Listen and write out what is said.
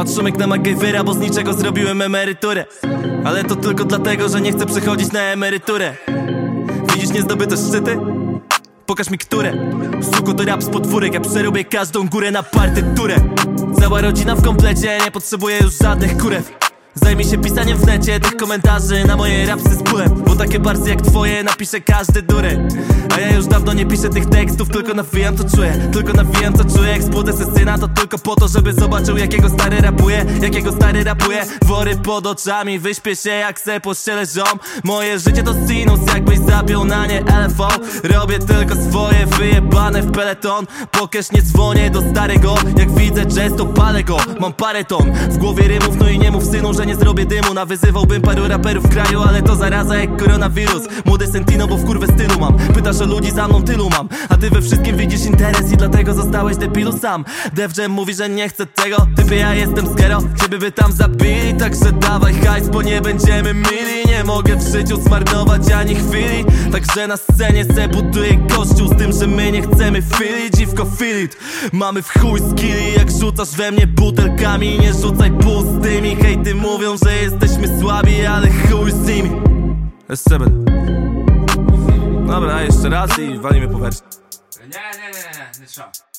Patrzą jak na MacGyvera, bo z niczego zrobiłem emeryturę. Ale to tylko dlatego, że nie chcę przechodzić na emeryturę. Widzisz niezdobyte szczyty? Pokaż mi które. Suko to rap z podwórek, ja przerobię każdą górę na partyturę. Cała rodzina w komplecie, nie potrzebuję już żadnych kurew Zajmij się pisaniem w necie tych komentarzy na moje rapsy z bólem Bo takie barsy jak twoje napisze każdy dureń. A ja już dawno nie piszę tych tekstów, tylko nawijam to czuję. Tylko nawijam co czuję, jak spłudę se syna To tylko po to, żeby zobaczył jakiego stary rapuje. Jakiego stary rapuje. Wory pod oczami, wyśpię się jak se pościelę ziom. Moje życie to sinus, jakbyś zapiął na nie LFO Robię tylko swoje, wyjebane w peleton. Pokesz nie dzwonię do starego. Jak widzę jazz to palę go. Mam parę ton. W głowie rymów No i nie mów synu, że nie zrobię dymu. Nawyzywałbym paru raperów w kraju Ale to zaraza jak koronawirus. Młody Sentino, bo w kurwę stylu mam. Pytasz o ludzi, za mną tylu mam. A ty we wszystkim widzisz interes I dlatego zostałeś debilu sam. Def Jam mówi, że nie chce tego. Typie ja jestem skero Ciebie by tam zabili Także dawaj hajs, bo nie będziemy mili Nie mogę w życiu zmarnować ani chwili. Także na scenie se buduję kościół Z tym, że my nie chcemy fili Dziwko filit Mamy w chuj skilli. Jak rzucasz we mnie butelkami Nie rzucaj pustymi. Hejty mówią, że jesteśmy słabi Ale chuj z nimi. Jeszcze będę Dobra, jeszcze raz i walimy po wersji. Nie, nie, nie, nie, nie, nie trzeba.